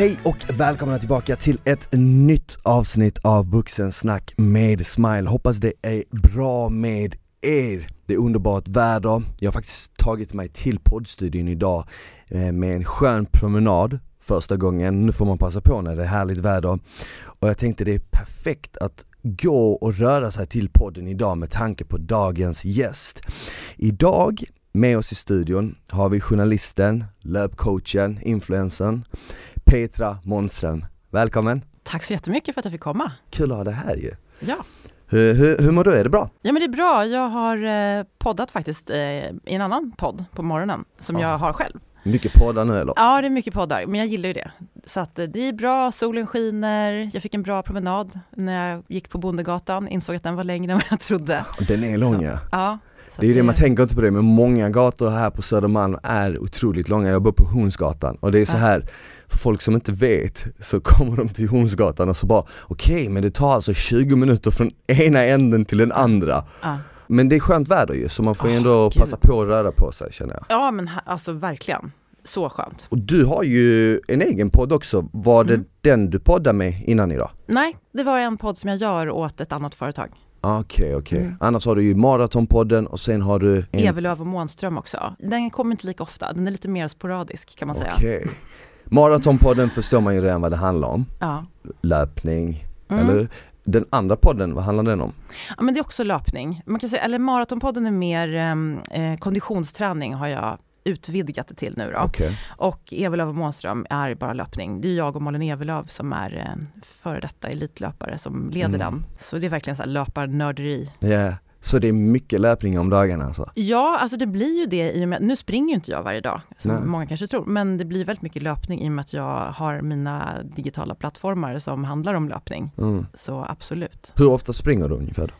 Hej och välkomna tillbaka till ett nytt avsnitt av Vuxensnack med Smile. Hoppas det är bra med er. Det är underbart väder. Jag har faktiskt tagit mig till poddstudion idag eh, med en skön promenad första gången. Nu får man passa på när det är härligt väder. Och jag tänkte det är perfekt att gå och röra sig till podden idag med tanke på dagens gäst. Idag med oss i studion har vi journalisten, löpcoachen, influencern Petra Monström. Välkommen! Tack så jättemycket för att jag fick komma. Kul att ha dig här ju. Ja. Hur, hur, hur mår du? Är det bra? Ja men det är bra. Jag har eh, poddat faktiskt eh, i en annan podd på morgonen som Ja. jag har själv. Mycket poddar nu eller? Ja, det är mycket poddar, men jag gillar ju det. Så att eh, det är bra, solen skiner, jag fick en bra promenad när jag gick på Bondegatan, insåg att den var längre än vad jag trodde. Den är lång Så, ja. Det är ju det man tänker inte på det, men många gator här på Södermalm är otroligt långa. Jag bor på Hornsgatan och det är så här för folk som inte vet så kommer de till Hornsgatan och så bara okej men det tar alltså 20 minuter från ena änden till den andra. Ja. Men det är skönt väder ju så man får Åh, ändå gud. passa på att röra på sig känner jag. ja, men alltså verkligen. Så skönt. Och du har ju en egen podd också, var det Mm. den du poddade med innan idag? Nej, det var en podd som jag gör åt ett annat företag. Okej okej, Mm. annars har du ju Maratonpodden och sen har du en... Evelöv och Månström också. Den kommer inte lika ofta, den är lite mer sporadisk kan man säga. Okej. Maratonpodden förstår man ju redan vad det handlar om, Ja. löpning, Mm. eller hur? Den andra podden, vad handlar den om? Ja, men det är också löpning. Man kan säga, eller maratonpodden är mer ehm, eh, konditionsträning har jag utvidgat det till nu då. Okej. Och Evelöv och Månström är bara löpning. Det är jag och Malin Evelöv som är en före detta elitlöpare som leder Mm. den. Så det är verkligen så här löparnörderi. Ja, så det är mycket löpning om dagarna alltså? Ja, alltså det blir ju det i och med, nu springer ju inte jag varje dag som Nej. många kanske tror, men det blir väldigt mycket löpning i och med att jag har mina digitala plattformar som handlar om löpning. Mm. Så absolut. Hur ofta springer du ungefär?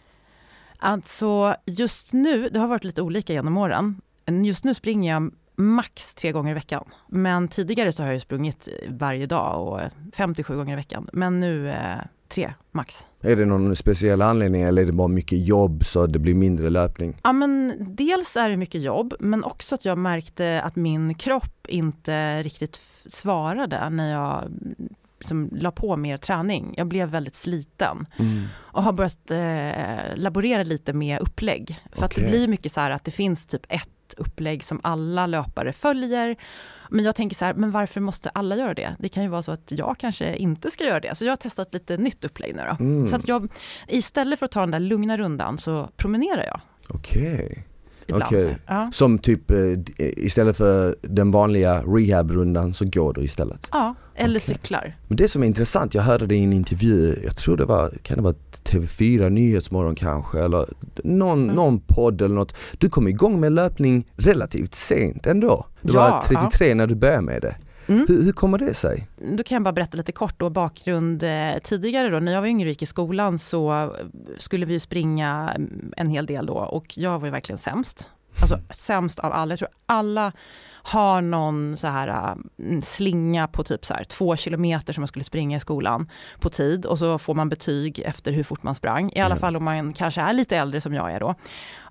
Alltså just nu, det har varit lite olika genom åren. Just nu springer jag max tre gånger i veckan. Men tidigare så har jag sprungit varje dag och 57 gånger i veckan. Men nu eh, tre max. Är det någon speciell anledning eller är det bara mycket jobb så det blir mindre löpning? Ja men dels är det mycket jobb men också att jag märkte att min kropp inte riktigt svarade när jag liksom, la på mer träning. Jag blev väldigt sliten. Mm. och har börjat eh, laborera lite med upplägg. För att det blir mycket så här att det finns typ ett upplägg som alla löpare följer. Men jag tänker så här, men varför måste alla göra det? Det kan ju vara så att jag kanske inte ska göra det. Så jag har testat lite nytt upplägg nu då. Mm. Så att jag, istället för att ta den där lugna rundan så promenerar jag Okej. ibland. Så här. Ja. Som typ, eh, istället för den vanliga rehabrundan så går du istället? ja, eller Okej. cyklar. Men det som är intressant, jag hörde det i en intervju, jag tror det var, kan det vara TV4 Nyhetsmorgon kanske eller någon, Mm. någon podd eller något. Du kom igång med löpning relativt sent ändå. Du Ja, var 33 när du började med det. Mm. Hur, hur kommer det sig? Då kan jag bara berätta lite kort då bakgrund. Eh, tidigare då, när jag var yngre och gick i skolan så skulle vi springa mm, en hel del då och jag var ju verkligen sämst. Alltså sämst av alla. Jag tror alla har någon så här mm, slinga på typ så här två kilometer som man skulle springa i skolan på tid och så får man betyg efter hur fort man sprang. I alla Mm. fall om man kanske är lite äldre som jag är då.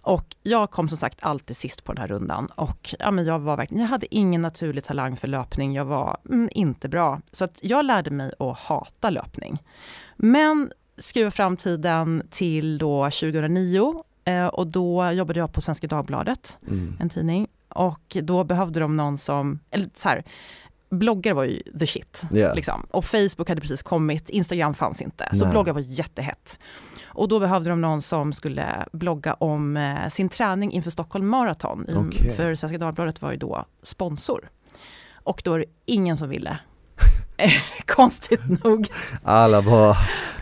Och jag kom som sagt alltid sist på den här rundan och ja, men jag var verkligen, jag hade ingen naturlig talang för löpning. Jag var mm, inte bra. Så att jag lärde mig att hata löpning. Men skruva fram tiden till då 2009 eh, och då jobbade jag på Svenska Dagbladet Mm. en tidning. Och då behövde de någon som, eller så här, bloggar var ju the shit. Ja. Liksom. Och Facebook hade precis kommit, Instagram fanns inte. Så Nej. bloggar var jättehett. Och då behövde de någon som skulle blogga om eh, sin träning inför Stockholm Marathon. Okej. För Svenska Dagbladet var ju då sponsor. Och då är det ingen som ville. konstigt nog. Alla bara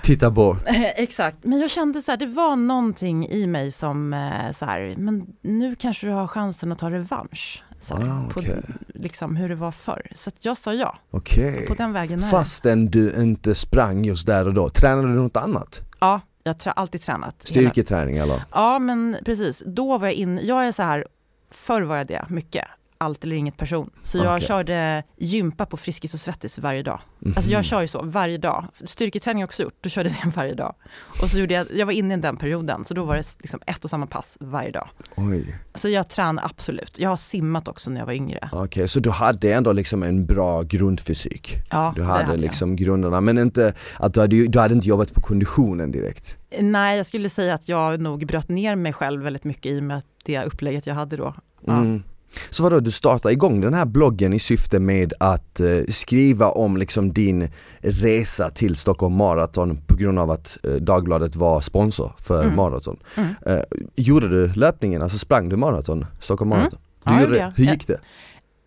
tittar bort. Exakt, men jag kände så här, det var någonting i mig som eh, så här, men nu kanske du har chansen att ta revansch. Så här, Ah, på okej. liksom hur det var förr. Så jag sa ja, Okej. på den vägen är det. Fastän du inte sprang just där och då, tränade du något annat? Ja, jag har alltid tränat. Styrketräning eller? Ja, men precis. Då var jag in, jag är så här, förr var jag det mycket, allt eller inget person. Så jag Okej. körde gympa på Friskis och Svettis varje dag. Alltså jag kör ju så varje dag. Styrketräning har jag också gjort, då körde jag det varje dag. Och så gjorde jag, jag var inne i den perioden, så då var det liksom ett och samma pass varje dag. Oj. Så jag tränar absolut. Jag har simmat också när jag var yngre. Okej, så du hade ändå liksom en bra grundfysik? Ja, Du hade jag. liksom grunderna, men inte att du hade, du hade inte jobbat på konditionen direkt? Nej, jag skulle säga att jag nog bröt ner mig själv väldigt mycket i och med det upplägget jag hade då. Ja. Mm. Så vadå, du startade igång den här bloggen i syfte med att eh, skriva om liksom din resa till Stockholm Marathon på grund av att eh, Dagbladet var sponsor för Mm. maraton. Mm. Eh, gjorde du löpningen, alltså sprang du maraton, Stockholm Mm. Marathon? Du Ja, gjorde. Hur gick det?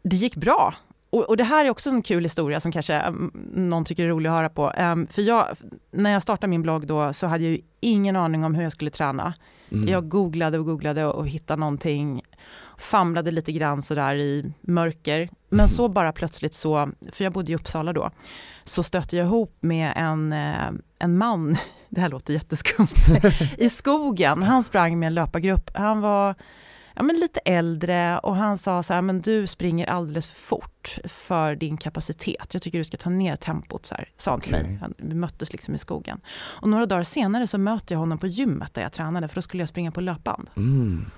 det gick bra. Och, och det här är också en kul historia som kanske mm, någon tycker är rolig att höra på. Ehm, för jag, när jag startade min blogg då så hade jag ju ingen aning om hur jag skulle träna. Mm. Jag googlade och googlade och, och hittade någonting. Famlade lite grann sådär i mörker. Men så bara plötsligt så, för jag bodde i Uppsala då, så stötte jag ihop med en, eh, en man, det här låter jätteskumt, i skogen. Han sprang med en löpargrupp. Han var ja, men lite äldre och han sa så här, men du springer alldeles för fort för din kapacitet. Jag tycker du ska ta ner tempot, så här, sa han till mig. Han, vi möttes liksom i skogen. Och några dagar senare så möter jag honom på gymmet där jag tränade, för då skulle jag springa på löpband. Mm.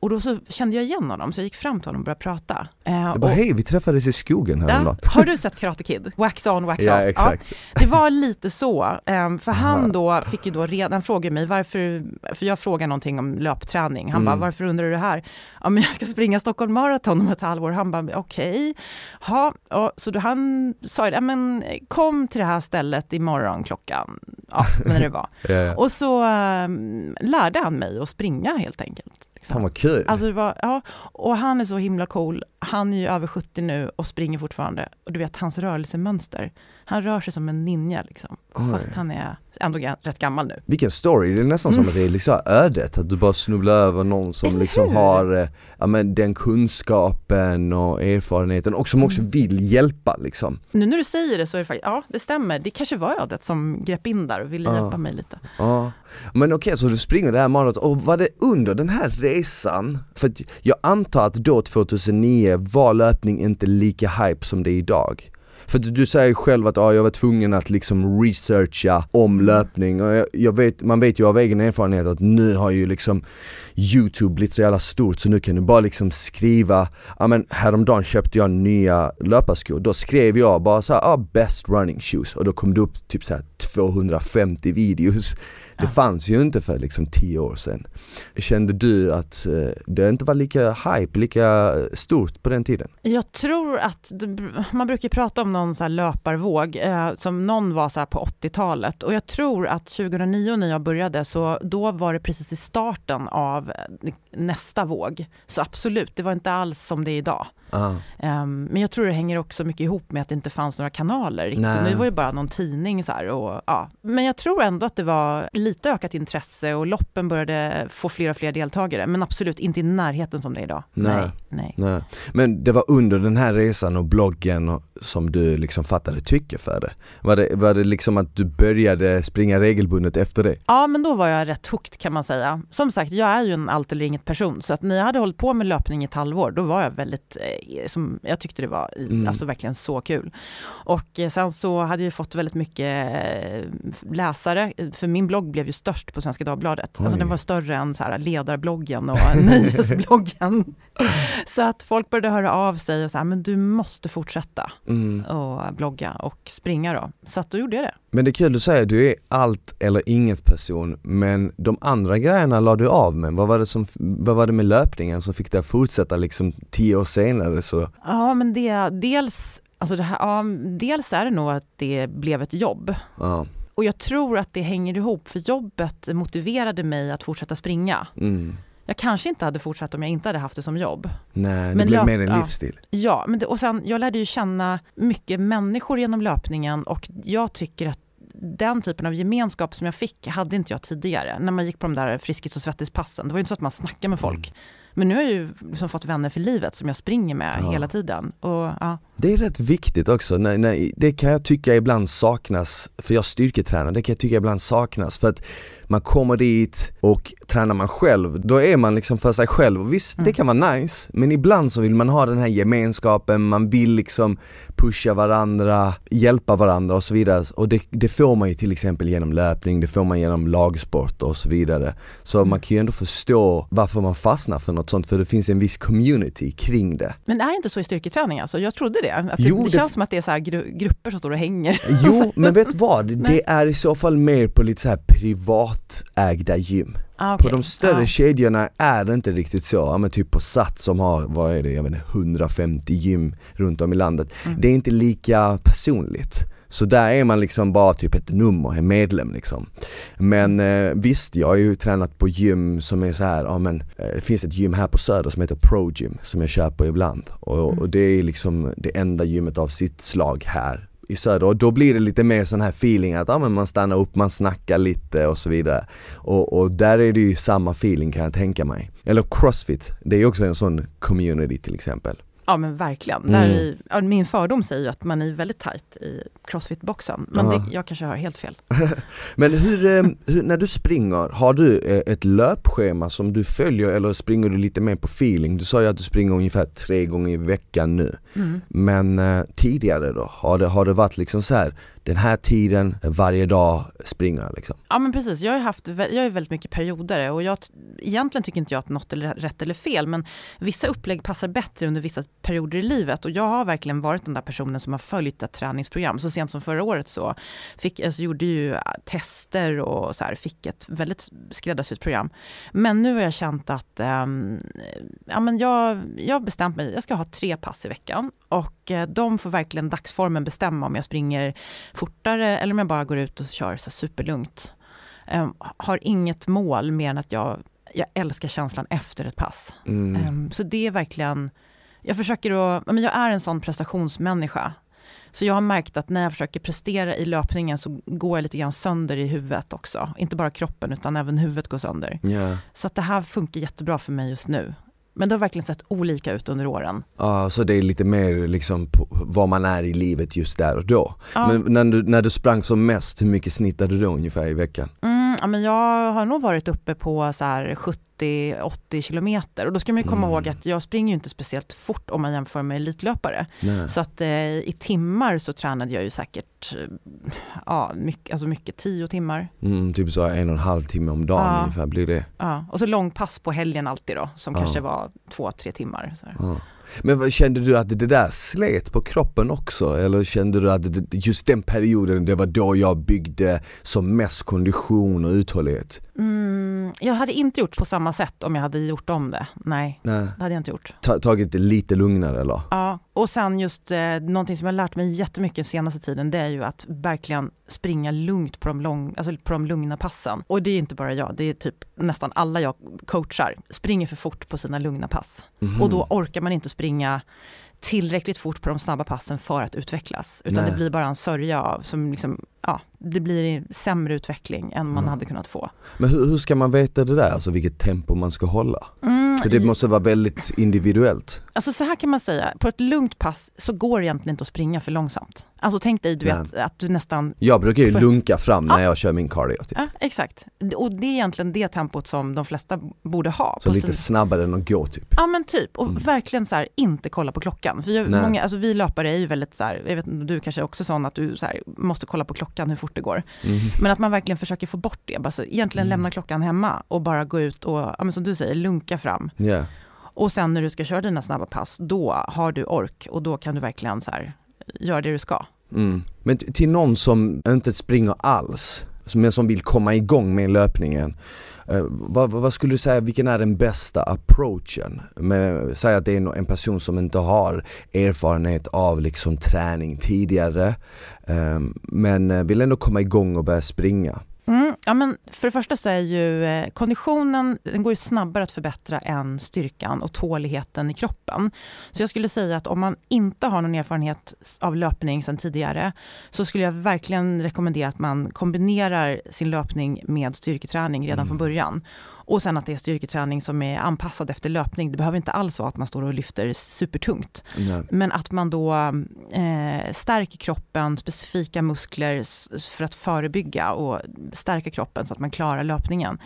Och då så kände jag igen honom, så jag gick fram till honom och började prata. Eh, Jag bara, och, hej vi träffades i skogen häromdagen. ja, har du sett Karate Kid? Wax on, wax Ja off. exakt. Det var lite så, ehm, för han då fick ju då redan fråga mig varför, för jag frågade någonting om löpträning, han Mm. bara varför undrar du det här? Ja men jag ska springa Stockholm Marathon om ett halvår, han bara okej, ja, och, så då han sa ja men kom till det här stället imorgon klockan, ja när det var. Ja, ja. Och så ehm, lärde han mig att springa helt enkelt. Fan vad kul. Alltså det var, ja, och han är så himla cool. Han är ju över 70 nu och springer fortfarande. Och du vet hans rörelsemönster. Han rör sig som en ninja liksom. Oj. Fast han är ändå rätt gammal nu. Vilken story, det är nästan som Mm. att det är liksom ödet, att du bara snubblar över någon som liksom har eh, ja, men den kunskapen och erfarenheten och som också Mm. vill hjälpa liksom. Nu när du säger det så är det faktiskt, ja det stämmer. Det kanske var ödet som grepp in där och ville Ja. hjälpa mig lite. Ja. Men okej, så du springer det här maraton, och var det under den här resan, för jag antar att då 2009 var löpning inte lika hype som det är idag. För du, du säger själv att ja, jag var tvungen att liksom researcha om löpning. Och jag, jag vet, man vet ju av egen erfarenhet att nu har ju liksom Youtube blivit så jävla stort så nu kan du bara liksom skriva, ja men häromdagen köpte jag nya löparskor, då skrev jag bara så här, ah, best running shoes. Och då kom det upp typ så här 250 videos. Det Ja. fanns ju inte för liksom 10 år sedan. Kände du att eh, det inte var lika hype, lika stort på den tiden? Jag tror att, man brukar prata om någon så löparvåg, eh, som någon var så på 80-talet. Och jag tror att 2009 när jag började, så då var det precis i starten av eh, nästa våg. Så absolut, det var inte alls som det är idag. Ehm, men jag tror det hänger också mycket ihop med att det inte fanns några kanaler. Riktigt. Det var ju bara någon tidning. Så här, och, ja. Men jag tror ändå att det var lite ökat intresse och loppen började få fler och fler deltagare. Men absolut inte i närheten som det är idag. Nej. Nej. nej. Men det var under den här resan och bloggen som du liksom fattade tycke för det? Var, det? var det liksom att du började springa regelbundet efter det? Ja, men då var jag rätt hooked kan man säga. Som sagt, jag är ju en allt eller inget person, så att när jag hade hållit på med löpning i ett halvår, då var jag väldigt, eh, som, jag tyckte det var Mm. alltså verkligen så kul. Och eh, sen så hade jag fått väldigt mycket eh, läsare, för min blogg blev ju störst på Svenska Dagbladet. Alltså Oj. den var större än så här ledarbloggen och nöjesbloggen. så att folk började höra av sig och så här, men du måste fortsätta Mm. och blogga och springa då. Så att då gjorde jag det. Men det är kul, du säger du är allt eller inget person, men de andra grejerna la du av med. Vad var det, som, vad var det med löpningen som fick dig att fortsätta liksom tio år senare så? Ja, men det, dels, alltså det här, ja, dels är det nog att det blev ett jobb. Ja. Och jag tror att det hänger ihop, för jobbet motiverade mig att fortsätta springa. Mm. Jag kanske inte hade fortsatt om jag inte hade haft det som jobb. Nej, det Men blev löp- mer en ja. livsstil. Ja, men det, och sen jag lärde ju känna mycket människor genom löpningen och jag tycker att den typen av gemenskap som jag fick hade inte jag tidigare. När man gick på de där Friskis och svettis-passen. Det var ju inte så att man snackade med folk. Men nu har jag ju liksom fått vänner för livet som jag springer med Ja. hela tiden. Och, ja. Det är rätt viktigt också, nej, nej, det kan jag tycka ibland saknas, för jag styrketränar, det kan jag tycka ibland saknas för att man kommer dit och tränar man själv, då är man liksom för sig själv och visst, det Mm. kan vara nice, men ibland så vill man ha den här gemenskapen, man vill liksom pusha varandra, hjälpa varandra och så vidare och det, det får man ju till exempel genom löpning, det får man genom lagsport och så vidare. Så Mm. man kan ju ändå förstå varför man fastnar för något sånt, för det finns en viss community kring det. Men är det inte så i styrketräning? Alltså? Jag trodde det. Att Jo, det, det det- känns som att det är så här gru- grupper som står och hänger. Jo, men vet vad? Nej. Det är i så fall mer på lite så här privatägda gym. Ah, På okej. de större Ja. kedjorna är det inte riktigt så, ja, men typ på Sats som har, vad är det, jag vet inte, 150 gym runt om i landet. Mm. Det är inte lika personligt. Så där är man liksom bara typ ett nummer, en medlem liksom. Men eh, visst, jag har ju tränat på gym som är så här, ja men eh, det finns ett gym här på Söder som heter Pro Gym som jag på ibland. Och, Mm. och det är liksom det enda gymmet av sitt slag här i söder och då blir det lite mer sån här feeling att ah, men man stannar upp, man snackar lite och så vidare. Och, och där är det ju samma feeling kan jag tänka mig. Eller Crossfit, det är ju också en sån community till exempel. Ja men verkligen. Mm. Där i, ja, min fördom säger ju att man är väldigt tajt i crossfit-boxen. Men det, jag kanske har helt fel. Men hur, eh, hur, när du springer, har du eh, ett löpschema som du följer eller springer du lite mer på feeling? Du sa ju att du springer ungefär tre gånger i veckan nu. Mm. Men eh, tidigare då? Har det, har det varit liksom så här den här tiden, varje dag springer jag liksom? Ja men precis, jag har ju haft jag har väldigt mycket perioder och jag, egentligen tycker inte jag att något är rätt eller fel men vissa upplägg passar bättre under vissa perioder i livet och jag har verkligen varit den där personen som har följt ett träningsprogram. Så sent som förra året så fick, alltså, gjorde ju eh, tester och så här, fick ett väldigt skräddarsytt program. Men nu har jag känt att ehm, ja, men jag, jag har bestämt mig, jag ska ha tre pass i veckan och eh, de får verkligen dagsformen bestämma om jag springer fortare eller om jag bara går ut och kör så superlugnt. Ehm, har inget mål mer än att jag, jag älskar känslan efter ett pass. Mm. Ehm, så det är verkligen, jag försöker att, men jag är en sån prestationsmänniska. Så jag har märkt att när jag försöker prestera i löpningen så går jag lite grann sönder i huvudet också. Inte bara kroppen utan även huvudet går sönder. Ja. Så att det här funkar jättebra för mig just nu. Men det har verkligen sett olika ut under åren. Ja, så det är lite mer liksom var man är i livet just där och då. Ja. Men när du, när du sprang som mest, hur mycket snittade du då ungefär i veckan? Mm, ja, men jag har nog varit uppe på så här 70-80 kilometer och då ska man komma Mm. ihåg att jag springer inte speciellt fort om man jämför med elitlöpare. Nej. Så att eh, i timmar så tränade jag ju säkert eh, ja, mycket, alltså mycket, tio timmar. Mm, typ så en och en halv timme om dagen Ja. ungefär blir det. Ja. Och så långpass på helgen alltid då, som Ja. kanske var två, tre timmar. Men kände du att det där slet på kroppen också? Eller kände du att just den perioden, det var då jag byggde som mest kondition och uthållighet? Mm, jag hade inte gjort på samma sätt om jag hade gjort om det. Nej, Nej. det hade jag inte gjort. Ta, tagit det lite lugnare eller? Ja, och sen just eh, någonting som jag har lärt mig jättemycket den senaste tiden det är ju att verkligen springa lugnt på de, lång, alltså på de lugna passen. Och det är inte bara jag, det är typ nästan alla jag coachar springer för fort på sina lugna pass. Mhm. Och då orkar man inte springa tillräckligt fort på de snabba passen för att utvecklas. Utan Nej. det blir bara en sörja av som liksom, ja, det blir sämre utveckling än man Mm. hade kunnat få. Men hur, hur ska man veta det där, alltså vilket tempo man ska hålla? Mm, För det måste vara väldigt individuellt. Alltså så här kan man säga, på ett lugnt pass så går det egentligen inte att springa för långsamt. Alltså tänk dig du vet, att du nästan Jag brukar ju lunka fram när Ja. jag kör min cardio typ. Ja, exakt. Och det är egentligen det tempot som de flesta borde ha. Så lite sin- snabbare än att gå typ. Ja men typ, och Mm. verkligen så här, inte kolla på klockan. För jag, många, alltså vi löpare är ju väldigt så här, jag vet du kanske är också sån att du så här, måste kolla på klockan hur fort det går. Mhm. Men att man verkligen försöker få bort det. Alltså, egentligen Mm. lämna klockan hemma och bara gå ut och, ja, som du säger, lunka fram. Ja. Och sen när du ska köra dina snabba pass, då har du ork och då kan du verkligen så här, göra det du ska. Mm. Men till någon som inte springer alls, men som vill komma igång med löpningen eh, vad, vad skulle du säga, vilken är den bästa approachen? Med, säg att det är en person som inte har erfarenhet av liksom träning tidigare eh, Men eh, vill ändå komma igång och börja springa Mm, ja, men för det första så är ju eh, konditionen den går ju snabbare att förbättra än styrkan och tåligheten i kroppen. Så jag skulle säga att om man inte har någon erfarenhet av löpning sedan tidigare så skulle jag verkligen rekommendera att man kombinerar sin löpning med styrketräning redan mm. från början. Och sen att det är styrketräning som är anpassad efter löpning. Det behöver inte alls vara att man står och lyfter supertungt. Nej. Men att man då eh, stärker kroppen, specifika muskler för att förebygga och stärka kroppen så att man klarar löpningen.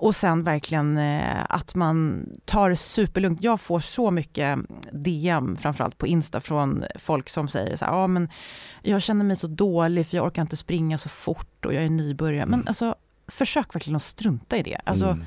Och sen verkligen eh, att man tar det superlugnt. Jag får så mycket DM, framförallt på Insta, från folk som säger så här, ja men jag känner mig så dålig för jag orkar inte springa så fort och jag är nybörjare. Men mm. alltså försök verkligen att strunta i det. Alltså, mm.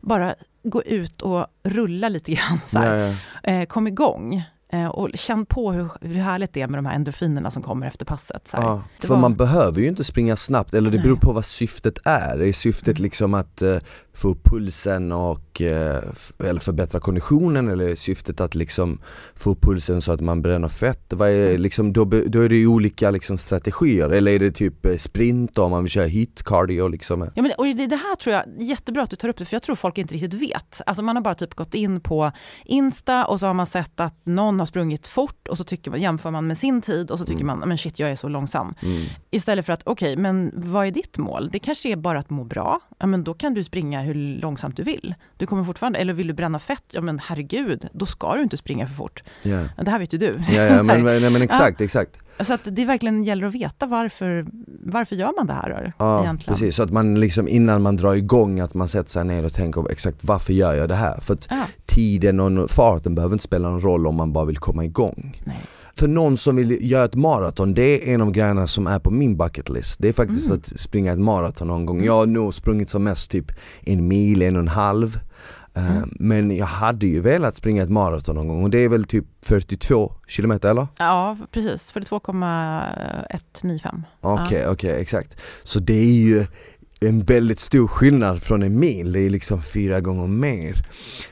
Bara gå ut och rulla lite grann. Så ja, ja. Eh, kom igång. Eh, och känn på hur, hur härligt det är med de här endorfinerna som kommer efter passet. Så ja, för var... man behöver ju inte springa snabbt, eller det beror på vad syftet är. Är syftet mm. liksom att uh, få upp pulsen och, uh, eller förbättra konditionen eller är syftet att liksom få upp pulsen så att man bränner fett? Vad är, mm. liksom, då, då är det ju olika liksom, strategier, eller är det typ sprint om man vill köra hit, cardio liksom? Ja, men, och det, det här tror jag, jättebra att du tar upp det, för jag tror folk inte riktigt vet. Alltså man har bara typ gått in på Insta och så har man sett att någon har sprungit fort och så tycker man, jämför man med sin tid och så tycker mm. man, men shit jag är så långsam. Mm. Istället för att, okej, okay, men vad är ditt mål? Det kanske är bara att må bra. Ja, men då kan du springa hur långsamt du vill. Du kommer fortfarande, eller vill du bränna fett? Ja men herregud, då ska du inte springa för fort. Yeah. Det här vet ju du. Ja, ja men, nej, men exakt, exakt. Så att det verkligen gäller att veta varför, varför gör man det här Ja, egentligen? precis. Så att man liksom innan man drar igång att man sätter sig ner och tänker exakt varför gör jag det här? För att ja. tiden och farten behöver inte spela någon roll om man bara vill komma igång. Nej. För någon som vill göra ett maraton, det är en av grejerna som är på min bucket list. Det är faktiskt mm. att springa ett maraton någon gång. Jag har nog sprungit som mest typ en mil, en och en halv. Eh, mm. Men jag hade ju velat springa ett maraton någon gång och det är väl typ 42 kilometer eller? Ja precis, 42,195 Okej, okay, okej okay, exakt. Så det är ju en väldigt stor skillnad från en mil, det är liksom fyra gånger mer.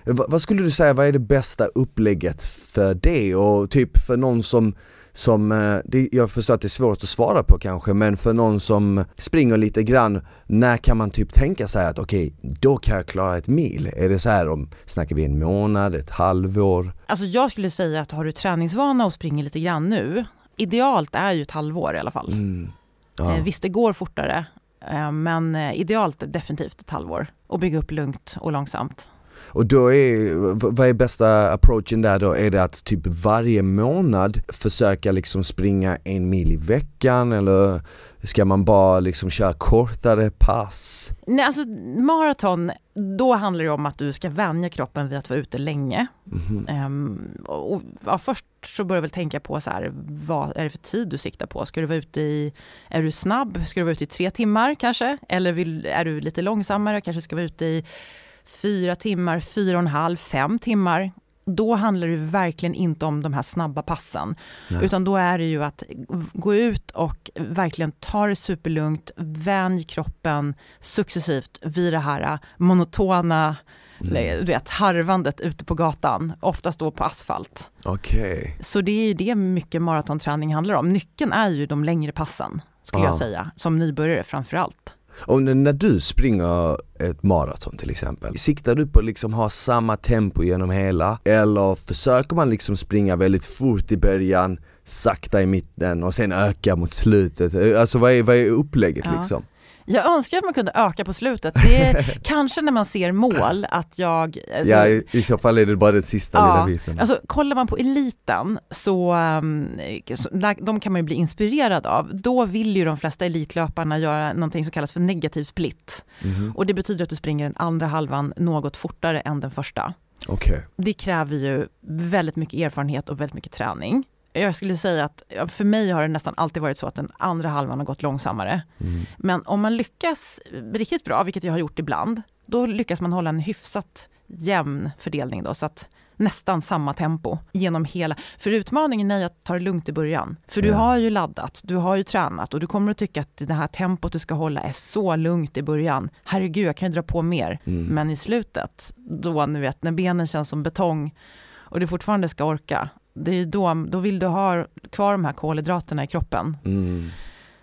Vad skulle du säga, vad är det bästa upplägget för det och typ för någon som som, eh, det, jag förstår att det är svårt att svara på kanske, men för någon som springer lite grann, när kan man typ tänka sig att okej, okay, då kan jag klara ett mil? Är det så här om, snackar vi en månad, ett halvår? Alltså jag skulle säga att har du träningsvana och springer lite grann nu, idealt är ju ett halvår i alla fall. Mm. Ja. Eh, visst, det går fortare, eh, men idealt är definitivt ett halvår och bygga upp lugnt och långsamt. Och då är, vad är bästa approachen där då? Är det att typ varje månad försöka liksom springa en mil i veckan eller ska man bara liksom köra kortare pass? Nej alltså maraton, då handlar det om att du ska vänja kroppen vid att vara ute länge. Mm -hmm. um, och, ja, först så börjar du väl tänka på så här, vad är det för tid du siktar på? Ska du vara ute i, är du snabb? Ska du vara ute i tre timmar kanske? Eller vill, är du lite långsammare? Kanske ska vara ute i fyra timmar, fyra och en halv, fem timmar då handlar det verkligen inte om de här snabba passen. Nej. Utan då är det ju att gå ut och verkligen ta det superlugnt, vänj kroppen successivt vid det här monotona mm. du vet, harvandet ute på gatan, oftast då på asfalt. Okay. Så det är ju det mycket maratonträning handlar om. Nyckeln är ju de längre passen, skulle ah. jag säga, som nybörjare framför allt. Och när du springer ett maraton till exempel, siktar du på att liksom ha samma tempo genom hela? Eller försöker man liksom springa väldigt fort i början, sakta i mitten och sen öka mot slutet? Alltså vad är, vad är upplägget ja. liksom? Jag önskar att man kunde öka på slutet. Det är kanske när man ser mål att jag... Alltså, ja, i, i så fall är det bara den sista ja, lilla biten. Alltså, kollar man på eliten så, um, så de kan man ju bli inspirerad av. Då vill ju de flesta elitlöparna göra någonting som kallas för negativ split. Mm. Och det betyder att du springer den andra halvan något fortare än den första. Okay. Det kräver ju väldigt mycket erfarenhet och väldigt mycket träning jag skulle säga att för mig har det nästan alltid varit så att den andra halvan har gått långsammare. Mm. Men om man lyckas riktigt bra, vilket jag har gjort ibland, då lyckas man hålla en hyfsat jämn fördelning då, så att nästan samma tempo genom hela... För utmaningen är att ta det lugnt i början. För du har ju laddat, du har ju tränat och du kommer att tycka att det här tempot du ska hålla är så lugnt i början. Herregud, jag kan ju dra på mer. Mm. Men i slutet, då ni vet, när benen känns som betong och du fortfarande ska orka, det är då, då vill du ha kvar de här kolhydraterna i kroppen. Mm.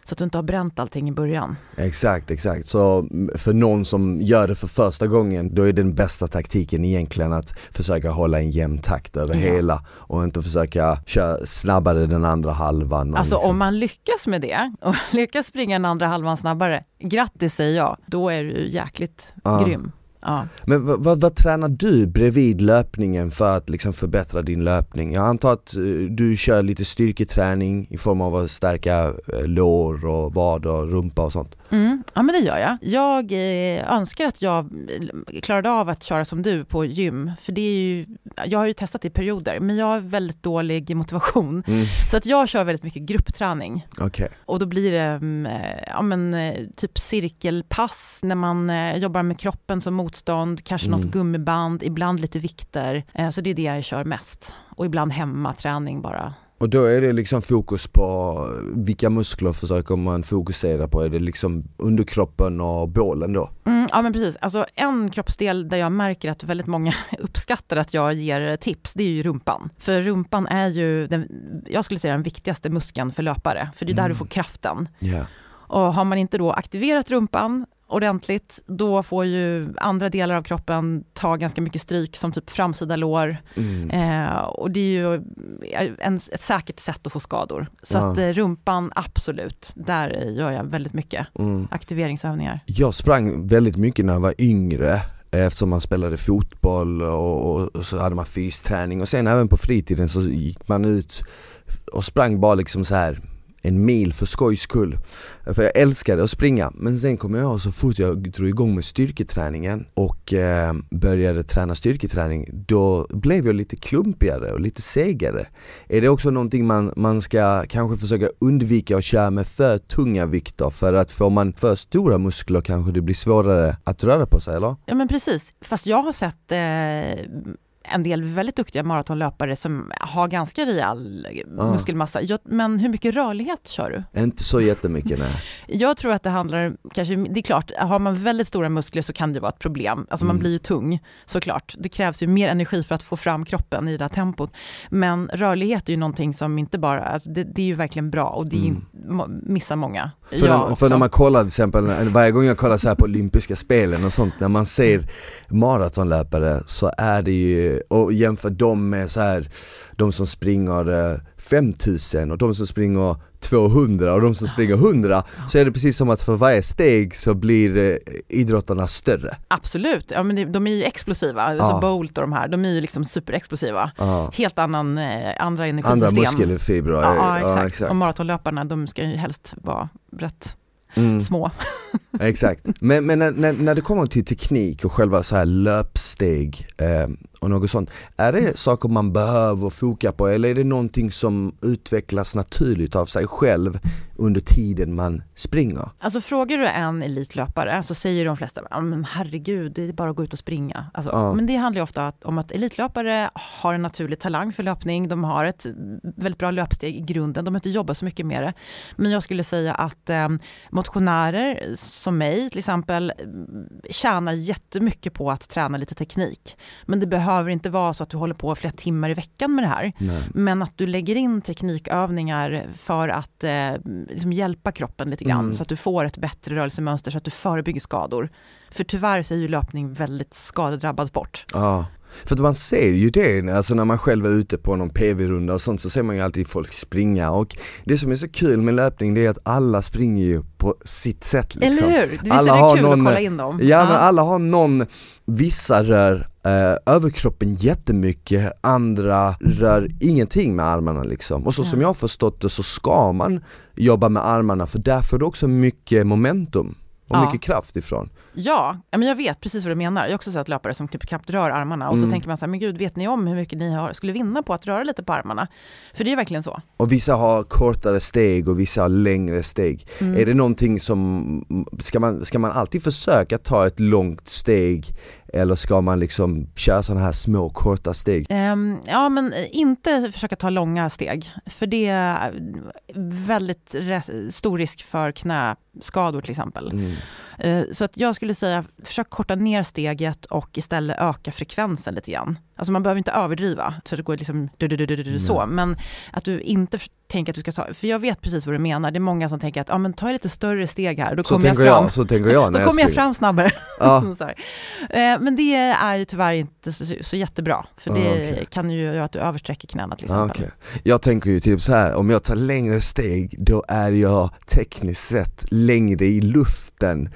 Så att du inte har bränt allting i början. Exakt, exakt. Så för någon som gör det för första gången, då är den bästa taktiken egentligen att försöka hålla en jämn takt över Ja. hela och inte försöka köra snabbare den andra halvan. Alltså liksom- om man lyckas med det och lyckas springa den andra halvan snabbare, grattis säger jag, då är du jäkligt Ja. grym. Ja. Men vad, vad, vad tränar du bredvid löpningen för att liksom förbättra din löpning? Jag antar att eh, du kör lite styrketräning i form av att stärka eh, lår och vader och rumpa och sånt. Mm, ja men det gör jag. Jag eh, önskar att jag klarade av att köra som du på gym, för det är ju, jag har ju testat i perioder, men jag har väldigt dålig motivation. Mm. Så att jag kör väldigt mycket gruppträning Okej. och då blir det mm, ja, men, typ cirkelpass när man jobbar med kroppen som motstånd, kanske Mm. något gummiband, ibland lite vikter. Eh, så det är det jag kör mest. Och ibland hemmaträning bara. Och då är det liksom fokus på vilka muskler försöker man fokusera på? Är det liksom underkroppen och bålen då? Mm, ja men precis, alltså en kroppsdel där jag märker att väldigt många uppskattar att jag ger tips, det är ju rumpan. För rumpan är ju, den, jag skulle säga den viktigaste muskeln för löpare, för det är där Mm. du får kraften. Ja. Och har man inte då aktiverat rumpan ordentligt, då får ju andra delar av kroppen ta ganska mycket stryk som typ framsida lår. Mm. Eh, och det är ju en, ett säkert sätt att få skador. Så Ja. att eh, rumpan, absolut, där gör jag väldigt mycket Mm. aktiveringsövningar. Jag sprang väldigt mycket när jag var yngre eftersom man spelade fotboll och, och, och så hade man fysträning och sen även på fritiden så gick man ut och sprang bara liksom så här en mil för skojs skull. För jag älskade att springa men sen kom jag ihåg så fort jag drog igång med styrketräningen och eh, började träna styrketräning då blev jag lite klumpigare och lite segare. Är det också någonting man, man ska kanske försöka undvika att köra med för tunga vikter för att får man för stora muskler kanske det blir svårare att röra på sig eller? Ja men precis, fast jag har sett eh, en del väldigt duktiga maratonlöpare som har ganska rejäl Ah. muskelmassa. Jag, men hur mycket rörlighet kör du? Inte så jättemycket nej. Jag tror att det handlar, kanske, det är klart, har man väldigt stora muskler så kan det vara ett problem. Alltså man Mm. blir ju tung såklart. Det krävs ju mer energi för att få fram kroppen i det där tempot. Men rörlighet är ju någonting som inte bara, alltså det, det är ju verkligen bra och det Mm. missar många. För, när, för när man kollar till exempel, varje gång jag kollar så här på olympiska spelen och sånt, när man ser maratonlöpare så är det ju, och jämför dem med så här de som springer eh, 5000 och de som springer 200 och de som springer 100 så är det precis som att för varje steg så blir eh, idrottarna större. Absolut, ja, men de är ju explosiva. Alltså Ja. Bolt och de här, de är ju liksom superexplosiva. Ja. Helt annan, eh, andra Andra energisystem. muskelfibrer. Ja, ja, ja, exakt. Och maratonlöparna, de ska ju helst vara rätt Mm. små. Exakt, men, men när, när, när det kommer till teknik och själva så här löpsteg eh, och något sånt, är det saker man behöver foka på eller är det någonting som utvecklas naturligt av sig själv under tiden man springer? Alltså frågar du en elitlöpare så säger de flesta, "Ja, men herregud, det är bara att gå ut och springa. Alltså, Ja. Men det handlar ju ofta om att elitlöpare har en naturlig talang för löpning, de har ett väldigt bra löpsteg i grunden, de har inte jobbat så mycket med det. Men jag skulle säga att eh, motionärer som mig till exempel tjänar jättemycket på att träna lite teknik. Men det behöver inte vara så att du håller på flera timmar i veckan med det här. Nej. Men att du lägger in teknikövningar för att eh, liksom hjälpa kroppen lite grann Mm. så att du får ett bättre rörelsemönster så att du förebygger skador. För tyvärr så är ju löpning väldigt skadedrabbad sport. Ja, för att man ser ju det, alltså när man själv är ute på någon PV-runda och sånt så ser man ju alltid folk springa och det som är så kul med löpning det är att alla springer ju på sitt sätt liksom. Eller hur? Visst Alla är det har kul någon- att kolla in dem? Ja men alla har någon, vissa rör eh, överkroppen jättemycket, andra rör ingenting med armarna liksom. Och så Ja. som jag har förstått det så ska man jobba med armarna för där får du också mycket momentum och Ja. mycket kraft ifrån. Ja, men jag vet precis vad du menar. Jag har också sett löpare som knappt rör armarna och Mm. så tänker man så här, men gud, vet ni om hur mycket ni har, skulle vinna på att röra lite på armarna? För det är verkligen så. Och vissa har kortare steg och vissa har längre steg. Mm. Är det någonting som, ska man, ska man alltid försöka ta ett långt steg eller ska man liksom köra sådana här små korta steg? Ehm, ja, men inte försöka ta långa steg, för det är väldigt stor risk för knäskador till exempel. Mm. Eh, så att jag skulle säga, försök korta ner steget och istället öka frekvensen lite grann. Alltså man behöver inte överdriva så det går liksom du, du, du, så, men att du inte tänker att du ska ta, för jag vet precis vad du menar, det är många som tänker att ja men ta lite större steg här, då Så kommer jag fram. jag, så tänker jag då jag kommer jag springer. fram snabbare. Ja. Eh, Men det är ju tyvärr inte så, så jättebra, för det Ah, okej. kan ju göra att du översträcker knäna till Ah, exempel. okej. Jag tänker ju typ så här, om jag tar längre steg då är jag tekniskt sett längre i luften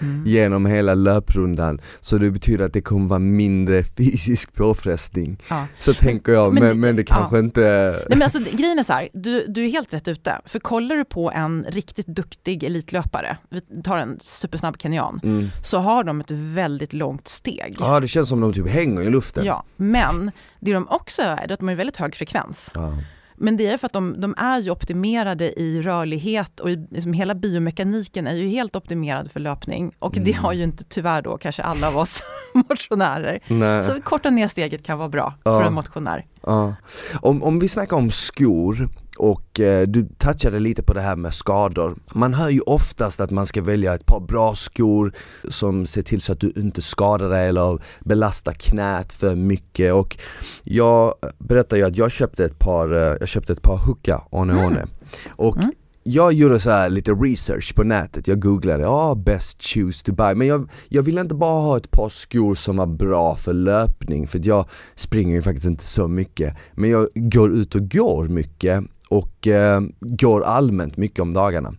Mm. genom hela löprundan Så det betyder att det kommer vara mindre fysisk påfrestning Ja. Så tänker jag, men men, men, det kanske inte Nej, men alltså, grejen är så här, du, du är helt rätt ute. För kollar du på en riktigt duktig elitlöpare, vi tar en supersnabb kenyan, mm. så har de ett väldigt långt steg. Ja det känns som de typ hänger i luften Ja, men det de också är, det är att de har väldigt hög frekvens. Ja. Men det är för att de, de är ju optimerade i rörlighet och i, liksom hela biomekaniken är ju helt optimerad för löpning. Och det Mm. har ju inte tyvärr då kanske alla av oss motionärer. Nej. Så korta ner steget kan vara bra Ja. för en motionär. Ja. Om, om vi snackar om skor och eh, du touchade lite på det här med skador. Man hör ju oftast att man ska välja ett par bra skor som ser till så att du inte skadar dig eller belastar knät för mycket och jag berättar ju att jag köpte ett par, eh, jag köpte ett par Hoka One Mm. One och Mm. jag gjorde så här lite research på nätet, jag googlade, ja best shoes to buy, men jag, jag ville inte bara ha ett par skor som var bra för löpning, för jag springer ju faktiskt inte så mycket, men jag går ut och går mycket och eh, går allmänt mycket om dagarna.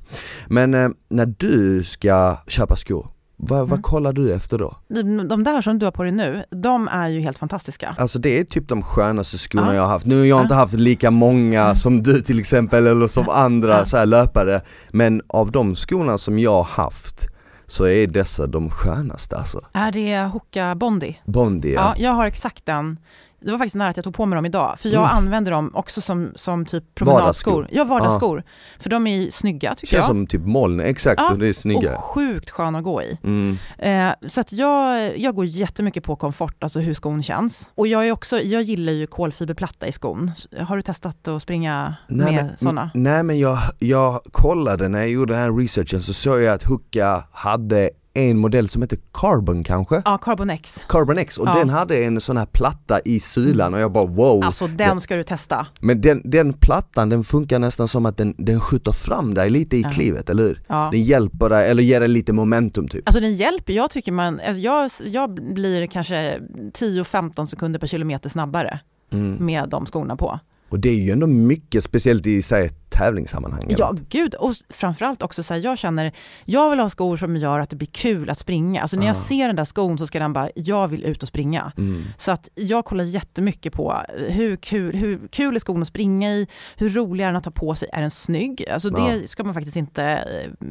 Men eh, när du ska köpa skor, vad, vad Mm. kollar du efter då? De, de där som du har på dig nu, de är ju helt fantastiska. Alltså det är typ de skönaste skorna Ja. jag har haft. Nu har jag inte haft lika många Mm. som du till exempel eller som andra så här löpare Men av de skorna som jag har haft så är dessa de skönaste alltså Är det Hoka Bondi? Bondi Ja, ja. jag har exakt den. Det var faktiskt nära att jag tog på mig dem idag, för jag Mm. använder dem också som, som typ promenadskor. Vardagsskor. Ja, vardagsskor. För de är snygga tycker Känns jag. som typ moln, exakt Ja, det är snygga och sjukt sköna att gå i. mm. Eh, så att jag, jag går jättemycket på komfort, alltså hur skon känns. Och jag, är också, jag gillar ju kolfiberplatta i skon. Har du testat att springa nej, med sådana? nej men jag, jag kollade när jag gjorde den här researchen så såg jag att Hoka hade en modell som heter Carbon kanske? Ja, Carbon X. Carbon X och Ja. den hade en sån här platta i sylan och jag bara wow Alltså den ska du testa. Men den, den plattan den funkar nästan som att den, den skjuter fram dig lite i Ja. klivet, eller hur? Ja. Den hjälper dig, eller ger dig lite momentum typ Alltså den hjälper, jag tycker man, alltså, jag, jag blir kanske 10-15 sekunder per kilometer snabbare mm. med de skorna på. Och det är ju ändå mycket, speciellt i säg, tävlingssammanhang Ja, något. gud. Och framförallt också så här, jag känner, jag vill ha skor som gör att det blir kul att springa. Alltså när jag Ah. ser den där skon så ska den bara, jag vill ut och springa. mm. Så att jag kollar jättemycket på hur kul, hur kul är skon att springa i, hur rolig är den att ta på sig, är den snygg? Alltså Ja. det ska man faktiskt inte eh,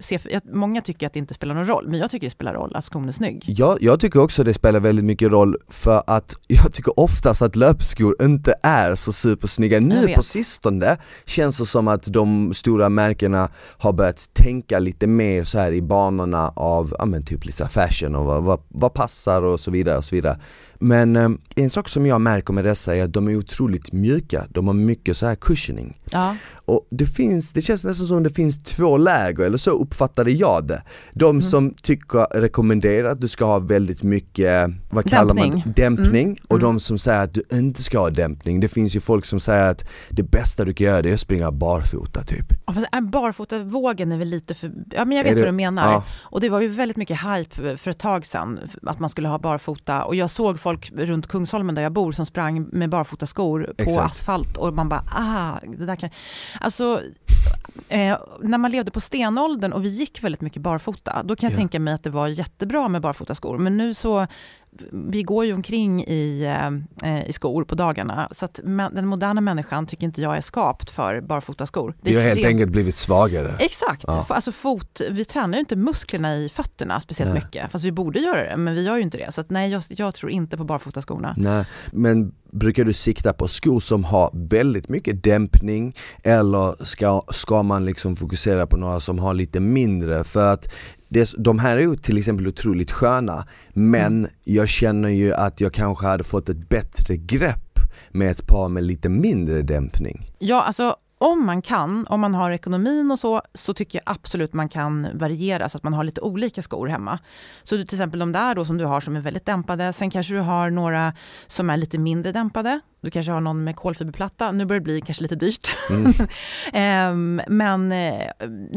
se, jag- många tycker att det inte spelar någon roll, men jag tycker det spelar roll att skon är snygg. jag, jag tycker också det spelar väldigt mycket roll för att jag tycker oftast att löpskor inte är så supersnygga. Jag Nu på sistone känns det Alltså som att de stora märkena har börjat tänka lite mer så här i banorna av, ja men typ lite fashion och vad, vad, vad passar och så vidare och så vidare. Men eh, en sak som jag märker med dessa är att de är otroligt mjuka, de har mycket så här cushioning. Ja, Och det finns, det känns nästan som det finns två läger, eller så uppfattade jag det. De Mm. som tycker, rekommenderar att du ska ha väldigt mycket, vad kallar man Dämpning. det? Dämpning. Mm. Och Mm. de som säger att du inte ska ha dämpning. Det finns ju folk som säger att det bästa du kan göra det är att springa barfota typ. Ja, fast barfotavågen är väl lite för... Ja, men jag vet vad du menar. Ja. Och det var ju väldigt mycket hype för ett tag sedan att man skulle ha barfota. Och jag såg folk runt Kungsholmen där jag bor som sprang med barfotaskor på Exakt. asfalt och man bara, ah, det där kan... Alltså, eh, när man levde på stenåldern och vi gick väldigt mycket barfota, då kan jag Ja. tänka mig att det var jättebra med barfotaskor. Men nu så, vi går ju omkring i, eh, i skor på dagarna, så att den moderna människan tycker inte jag är skapt för barfotaskor. Vi har helt enkelt blivit svagare. Exakt, Ja. Alltså fot, vi tränar ju inte musklerna i fötterna speciellt Nej. mycket, fast vi borde göra det, men vi gör ju inte det. Så att, nej, jag, jag tror inte på barfotaskorna. Nej, men brukar du sikta på skor som har väldigt mycket dämpning eller ska, ska man liksom fokusera på några som har lite mindre? För att det, de här är ju till exempel otroligt sköna men jag känner ju att jag kanske hade fått ett bättre grepp med ett par med lite mindre dämpning. Ja, alltså om man kan, om man har ekonomin och så, så tycker jag absolut man kan variera så att man har lite olika skor hemma. Så du, till exempel de där då som du har som är väldigt dämpade, sen kanske du har några som är lite mindre dämpade. Du kanske har någon med kolfiberplatta, nu börjar det bli kanske lite dyrt. Mm. um, men eh,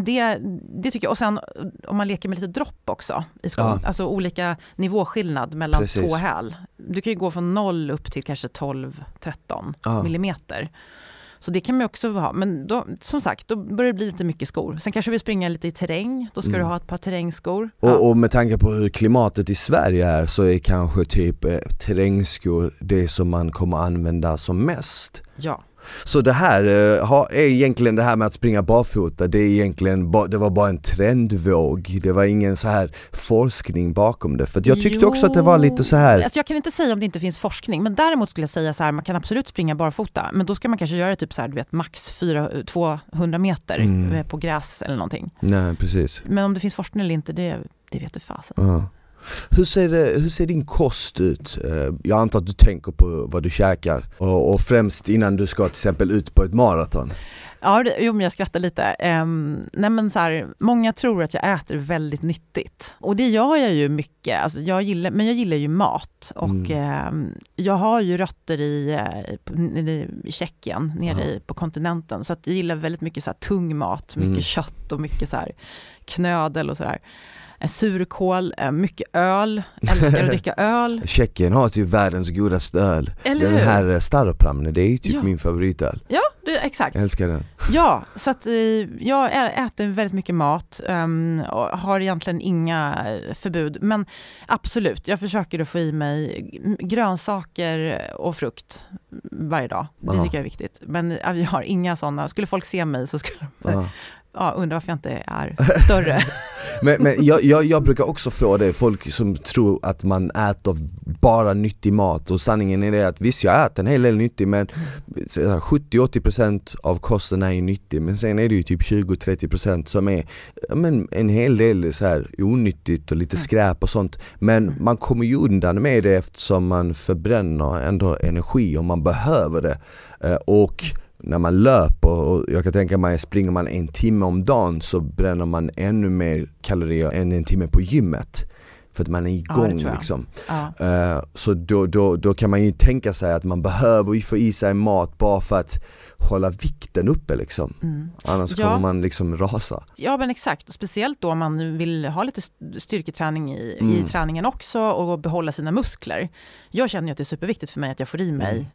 det, det tycker jag, och sen om man leker med lite dropp också i skon, ja. alltså olika nivåskillnad mellan Precis. två häl. Du kan ju gå från 0 upp till kanske 12-13 ja. millimeter. Så det kan man också ha. Men då, som sagt, då börjar det bli lite mycket skor. Sen kanske vi springer lite i terräng, då ska mm. du ha ett par terrängskor. Och, ja. och, med tanke på hur klimatet i Sverige är så är kanske typ eh, terrängskor det som man kommer använda som mest. Ja. Så det här eh, är egentligen det här med att springa barfota, det är egentligen det var bara en trendvåg. Det var ingen så här forskning bakom det. För jag tyckte jo. också att det var lite så här. Alltså jag kan inte säga om det inte finns forskning, men däremot skulle jag säga så här, man kan absolut springa barfota, men då ska man kanske göra typ så här, du vet max 4, 200 meter mm. Eh, på gräs eller någonting. Nej, precis. Men om det finns forskning eller inte, det, det vet du fasen. Uh. Hur ser, det, hur ser din kost ut? Eh, jag antar att du tänker på vad du käkar och, och främst innan du ska till exempel ut på ett maraton. Ja, det, jo, men jag skrattar lite. Um, nej, men så här, många tror att jag äter väldigt nyttigt och det gör jag ju mycket. Alltså, jag gillar, men jag gillar ju mat och mm. um, jag har ju rötter i, eh, i, i Tjeckien, nere i, på kontinenten, så att jag gillar väldigt mycket så här, tung mat, mycket mm. kött och mycket så här, knödel och sådär surkål, mycket öl, älskar att dricka öl. Tjeckien har typ världens godaste öl. Eller den här eh, Staropramne, det är typ ja. min favoritöl. Ja, det, exakt. Jag älskar den. Ja, så att eh, jag äter väldigt mycket mat um, och har egentligen inga eh, förbud. Men absolut, jag försöker att få i mig grönsaker och frukt varje dag. Det tycker jag är viktigt. Men jag har inga sådana, skulle folk se mig så skulle de ja, undrar varför jag inte är större. men men jag, jag, jag, brukar också få det, folk som tror att man äter bara nyttig mat och sanningen är det att visst jag äter en hel del nyttig men 70-80% av kosten är ju nyttig men sen är det ju typ 20-30% som är men, en hel del så här onyttigt och lite mm. skräp och sånt men mm. man kommer ju undan med det eftersom man förbränner ändå energi och man behöver det eh, och när man löper och jag kan tänka mig springer man en timme om dagen så bränner man ännu mer kalorier än en timme på gymmet. För att man är igång ja, liksom. Ja. Uh, så då, då, då kan man ju tänka sig att man behöver få i sig mat bara för att hålla vikten uppe liksom. Mm. Annars ja. kommer man liksom rasa. Ja men exakt, och speciellt då om man vill ha lite styrketräning i, mm. i träningen också och behålla sina muskler. Jag känner ju att det är superviktigt för mig att jag får i mig mm Eh,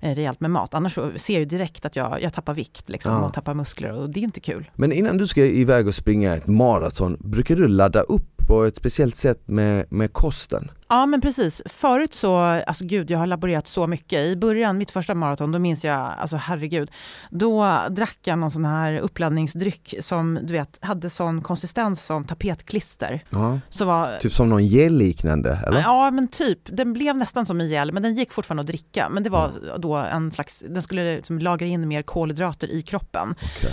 rejält med mat. Annars ser jag direkt att jag, jag tappar vikt liksom, ja. och tappar muskler och det är inte kul. Men innan du ska iväg och springa ett maraton, brukar du ladda upp på ett speciellt sätt med, med kosten? Ja men precis. Förut så, alltså gud jag har laborerat så mycket. I början, mitt första maraton, då minns jag, alltså herregud, då drack jag någon sån här uppladdningsdryck som du vet hade sån konsistens som tapetklister. Ja. Så var, typ som någon gel-liknande eller? Ja men typ, den blev nästan som en gel men den gick fortfarande att dricka. Men det var ja. då en slags, den skulle liksom lagra in mer kolhydrater i kroppen. Okay.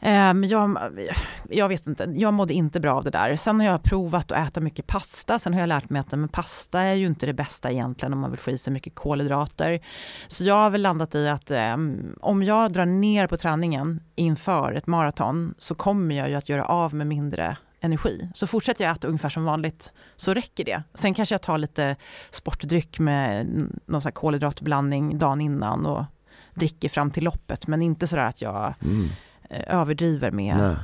Um, jag, jag, vet inte, jag mådde inte bra av det där. Sen har jag provat att äta mycket pasta. Sen har jag lärt mig att men pasta är ju inte det bästa egentligen om man vill få i sig mycket kolhydrater. Så jag har väl landat i att um, om jag drar ner på träningen inför ett maraton så kommer jag ju att göra av med mindre energi. Så fortsätter jag äta ungefär som vanligt så räcker det. Sen kanske jag tar lite sportdryck med någon sån kolhydratblandning dagen innan och dricker fram till loppet. Men inte sådär att jag mm överdriver med Nej.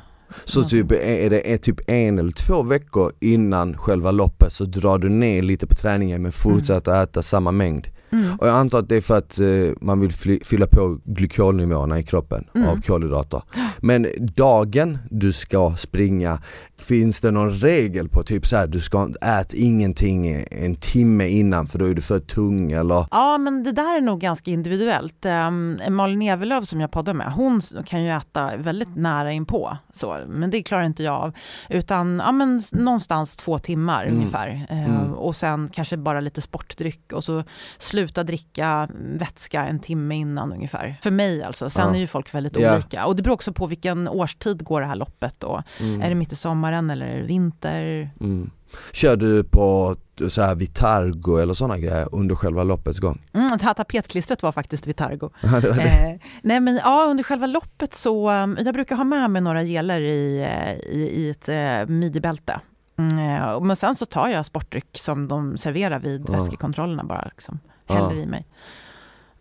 Så typ, är det är typ en eller två veckor innan själva loppet så drar du ner lite på träningen men fortsätter mm. äta samma mängd? Mm. Och jag antar att det är för att eh, man vill fylla på glykolnivåerna i kroppen mm. av kolhydrater. Men dagen du ska springa, finns det någon regel på typ så här, du ska äta ingenting en timme innan för då är du för tung eller? Ja men det där är nog ganska individuellt. Um, Malin Evelöv som jag poddar med, hon kan ju äta väldigt nära inpå så, men det klarar inte jag av. Utan ja, men, någonstans två timmar mm. ungefär. Uh, mm. Och sen kanske bara lite sportdryck och så sluta dricka vätska en timme innan ungefär. För mig alltså. Sen ja. är ju folk väldigt yeah. olika. Och det beror också på vilken årstid går det här loppet då. Mm. Är det mitt i sommaren sommaren eller är det vinter? Mm. Kör du på så här Vitargo eller sådana grejer under själva loppets gång? Mm, tapetklistret var faktiskt Vitargo. Ja, det var det. Eh, nej men ja, under själva loppet så, um, jag brukar ha med mig några geler i, eh, i, i ett eh, midjebälte. Mm, eh, men sen så tar jag sportdryck som de serverar vid Ja. vätskekontrollerna bara. Liksom. Ja. Häller i mig.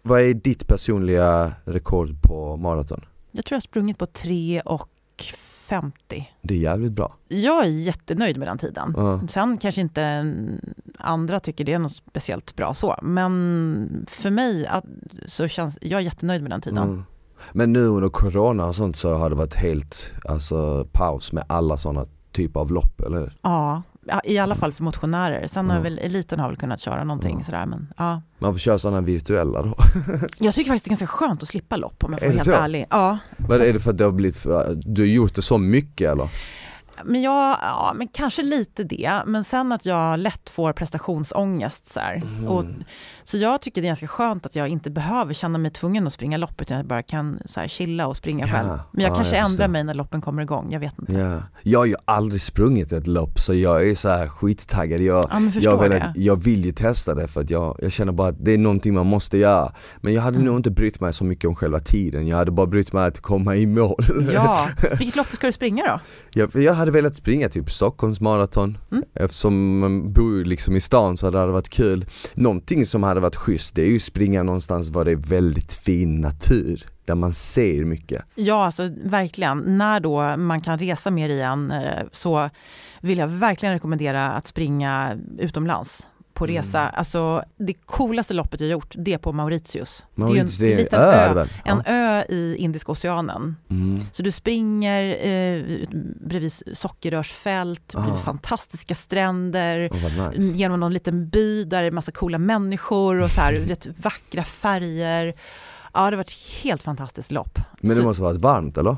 Vad är ditt personliga rekord på maraton? Jag tror jag har sprungit på 3 och 50. Det är jävligt bra. Jag är jättenöjd med den tiden. Ja. Sen kanske inte mm, andra tycker det är något speciellt bra så, men för mig så känns jag är jättenöjd med den tiden. Mm. Men nu under corona och sånt så har det varit helt alltså, paus med alla sådana typer av lopp, eller hur? Ja, i alla fall för motionärer. Sen har Ja. väl eliten har väl kunnat köra någonting Ja. sådär, men ja. Man får köra sådana virtuella då. Jag tycker faktiskt det är ganska skönt att slippa lopp om jag får Är vara helt så? ärlig. Ja, Vad är det för att det har blivit, för, du har gjort det så mycket eller? Men, jag, ja, men kanske lite det. Men sen att jag lätt får prestationsångest. Så. Mm. Och, så jag tycker det är ganska skönt att jag inte behöver känna mig tvungen att springa lopp utan jag bara kan så här, chilla och springa Ja, själv. Men jag ja, kanske jag ändrar mig när loppen kommer igång. Jag vet inte. Ja. Jag har ju aldrig sprungit ett lopp så jag är så här skittaggad. Jag, Ja, jag, vill, det. jag vill ju testa det för att jag, jag känner bara att det är någonting man måste göra. Men jag hade Mm. nog inte brytt mig så mycket om själva tiden, jag hade bara brytt mig att komma i mål. Ja, vilket lopp ska du springa då? Jag, jag hade velat springa typ Stockholms maraton Mm. Eftersom man bor liksom i stan så hade det varit kul Någonting som hade varit schysst det är ju springa någonstans var det är väldigt fin natur Där man ser mycket Ja, alltså verkligen. När då man kan resa mer igen eh, så vill jag verkligen rekommendera att springa utomlands på Mm. resa. Alltså det coolaste loppet jag gjort, det är på Mauritius. Mauritius, det är ju en liten ö, ö, en Ja. ö i Indiska oceanen. Mm. Så du springer eh, bredvid sockerrörsfält, Ah. bredvid fantastiska stränder, vad nice. genom någon liten by där det är massa coola människor och så här, vet, vackra färger. Ja, det varit ett helt fantastiskt lopp. Men det Så- måste ha varit varmt eller?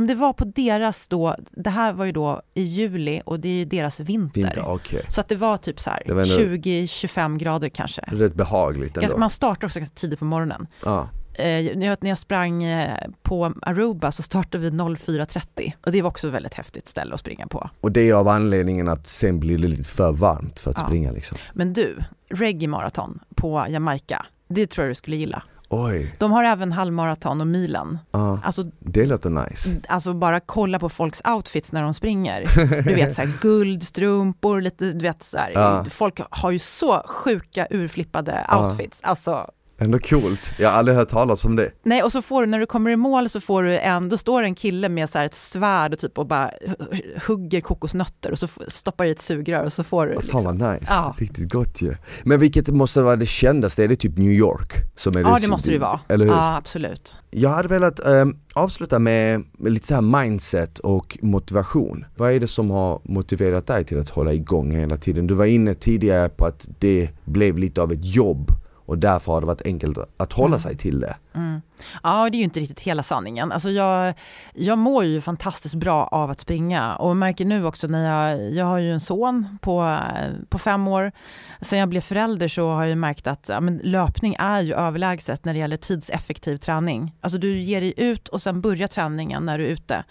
Nej, det var på deras då, det här var ju då i juli och det är ju deras vinter. Inte, okej Så att det var typ så här Det var ändå- 20-25 grader kanske. Rätt behagligt ändå man startar också ganska tidigt på morgonen. ja. Eh, när jag- när jag sprang eh, på Aruba så startade vi 04.30 och det var också ett väldigt häftigt ställe att springa på. Och det är av anledningen att sen blir det lite för varmt för att Ja. springa liksom Men du, Reggae Marathon på Jamaica, det tror jag du skulle gilla. Oj, De har även halvmaraton och milen. ja, Alltså, det låter nice alltså bara kolla på folks outfits när de springer. Du vet så här guldstrumpor, lite, du vet så här. Ja. Folk har ju så sjuka urflippade outfits. Alltså, Ändå coolt, jag har aldrig hört talas om det nej och så får du, när du kommer i mål så får du en, då står en kille med så ett svärd och typ och bara hu- hugger kokosnötter och så stoppar i ett sugrör och så får du Fan liksom. vad nice, Ja. riktigt gott ju Men vilket måste vara det kändaste, är det typ New York? Som är Ja det måste det vara. Eller hur? Ja absolut. Jag hade velat ehm, avsluta med, med lite så här mindset och motivation. Vad är det som har motiverat dig till att hålla igång hela tiden? Du var inne tidigare på att det blev lite av ett jobb och därför har det varit enkelt att hålla Mm. sig till det. Mm. Ja, det är ju inte riktigt hela sanningen. Alltså jag, jag mår ju fantastiskt bra av att springa och märker nu också när jag, jag har ju en son på, på fem år. Sen jag blev förälder så har jag märkt att ja, löpning är ju överlägset när det gäller tidseffektiv träning. Alltså du ger dig ut och sen börjar träningen när du är ute.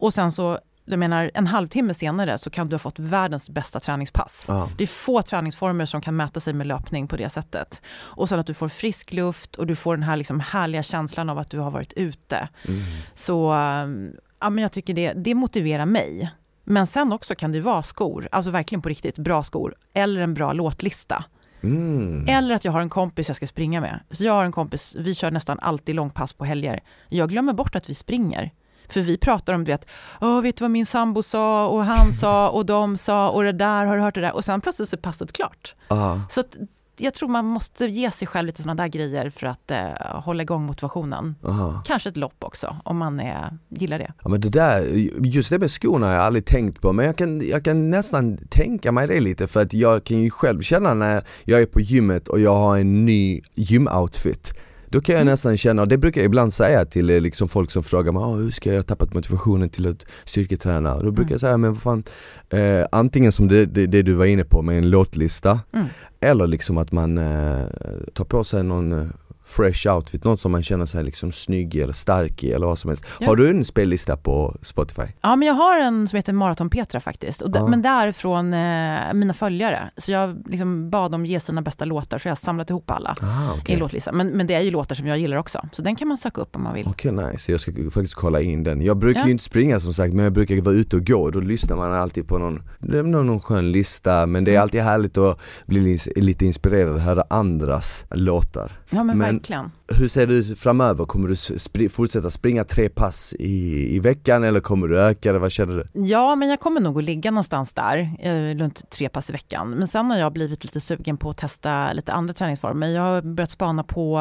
Och sen så, jag menar en halvtimme senare så kan du ha fått världens bästa träningspass. Ja. Det är få träningsformer som kan mäta sig med löpning på det sättet. Och sen att du får frisk luft och du får den här liksom härliga känslan av att du har varit ute. Mm. Så um, ja, men jag tycker det, det motiverar mig. Men sen också kan det vara skor, alltså verkligen på riktigt bra skor, eller en bra låtlista. Mm. Eller att jag har en kompis jag ska springa med. Så jag har en kompis, vi kör nästan alltid långpass på helger. Jag glömmer bort att vi springer. För vi pratar om, du vet, Åh, vet du vad min sambo sa och han sa och de sa och det där, har du hört det där? Och sen plötsligt så är passet klart. Ja. Så att jag tror man måste ge sig själv lite sådana där grejer för att eh, hålla igång motivationen. Aha. Kanske ett lopp också, om man är, gillar det. Ja men det där, just det med skorna har jag aldrig tänkt på men jag kan, jag kan nästan tänka mig det lite för att jag kan ju själv känna när jag är på gymmet och jag har en ny gymoutfit då kan jag Mm. nästan känna, och det brukar jag ibland säga till eh, liksom folk som frågar mig "Ah, hur ska jag ha tappat motivationen till att styrketräna? Och då brukar Mm. jag säga, men vad fan, eh, antingen som det, det, det du var inne på med en låtlista Mm. eller liksom att man eh, tar på sig någon eh, fresh outfit, något som man känner sig liksom snygg eller stark i eller vad som helst. Ja. Har du en spellista på Spotify? Ja, men jag har en som heter Maraton Petra faktiskt. Och Ja. Men det är från eh, mina följare. Så jag liksom bad dem ge sina bästa låtar, så jag har samlat ihop alla Ah, i okej. en låtlista. Men, men det är ju låtar som jag gillar också. Så den kan man söka upp om man vill. Okej nice, jag ska faktiskt kolla in den. Jag brukar Ja. ju inte springa som sagt men jag brukar vara ute och gå, då lyssnar man alltid på någon, någon, någon skön lista men det är Mm. alltid härligt att bli li- lite inspirerad och höra andras låtar. Ja men, Men- verkligen. Hur ser ut framöver? Kommer du spri- fortsätta springa tre pass i, i veckan eller kommer du öka det? Vad känner du? Ja, men jag kommer nog att ligga någonstans där, eh, runt tre pass i veckan. Men sen har jag blivit lite sugen på att testa lite andra träningsformer. Jag har börjat spana på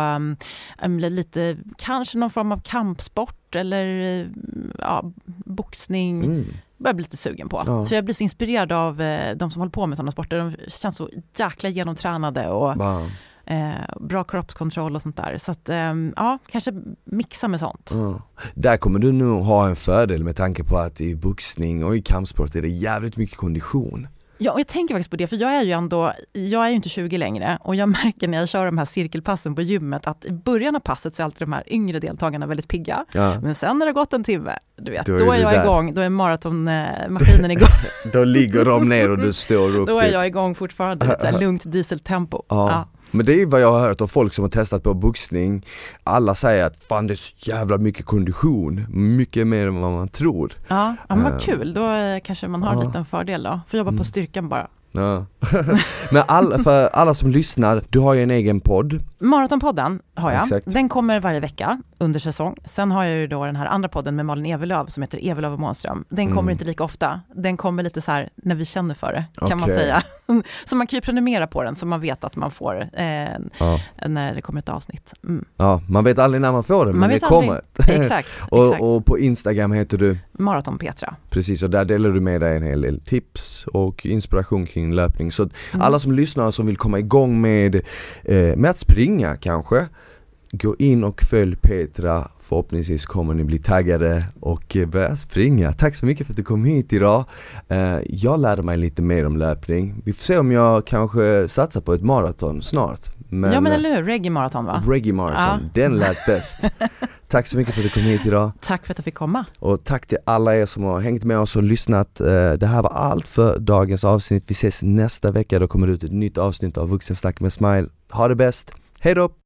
um, lite, kanske någon form av kampsport eller eh, ja, boxning. Mm. börjar bli lite sugen på. Ja. För jag blir så inspirerad av eh, de som håller på med sådana sporter. De känns så jäkla genomtränade och Bara, eh, bra kroppskontroll och sånt där. Så att, ehm, ja, kanske mixa med sånt. ja. Där kommer du nog ha en fördel med tanke på att i boxning och i kampsport är det jävligt mycket kondition. Ja, och jag tänker faktiskt på det, för jag är ju ändå, jag är ju inte 20 längre och jag märker när jag kör de här cirkelpassen på gymmet att i början av passet så är alltid de här yngre deltagarna väldigt pigga. Ja. Men sen när det har gått en timme, du vet, Då då är jag där. igång, då är maratonmaskinen igång, Då ligger de ner och du står upp då är typ. jag igång fortfarande, lite så här lugnt dieseltempo. Ja. Ja. Men det är vad jag har hört av folk som har testat på boxning Alla säger att fan det är så jävla mycket kondition, mycket mer än vad man tror Ja, ja men Eh, vad kul, då eh, kanske man har en ja. liten fördel då. Får jobba Mm. på styrkan bara. Ja. Men alla, för alla som lyssnar, du har ju en egen podd Maratonpodden har jag. Exakt. Den kommer varje vecka under säsong. Sen har jag ju då den här andra podden med Malin Evelöv som heter Evelöv och Månström. Den kommer Mm. inte lika ofta. Den kommer lite så här när vi känner för det, kan man Okej. säga. så man kan ju prenumerera på den så man vet att man får eh, ja. när det kommer ett avsnitt. Mm. ja, man vet aldrig när man får det men Man det vet kommer Exakt, exakt. och, och på Instagram heter du, Maraton Petra. precis och där delar du med dig en hel del tips och inspiration kring löpning Så Mm. alla som lyssnar som vill komma igång med, eh, med att springa kanske Gå in och följ Petra, förhoppningsvis kommer ni bli taggade och eh, börja springa. Tack så mycket för att du kom hit idag. Eh, jag lärde mig lite mer om löpning. Vi får se om jag kanske satsar på ett maraton snart. Men, ja men eller hur, reggae maraton va? Reggae Marathon, Ja. den lät bäst. Tack så mycket för att du kom hit idag. Tack för att jag fick komma. Och tack till alla er som har hängt med oss och lyssnat. Eh, Det här var allt för dagens avsnitt. Vi ses nästa vecka, då kommer det ut ett nytt avsnitt av Vuxensnack med Smile. Ha det bäst, hej då!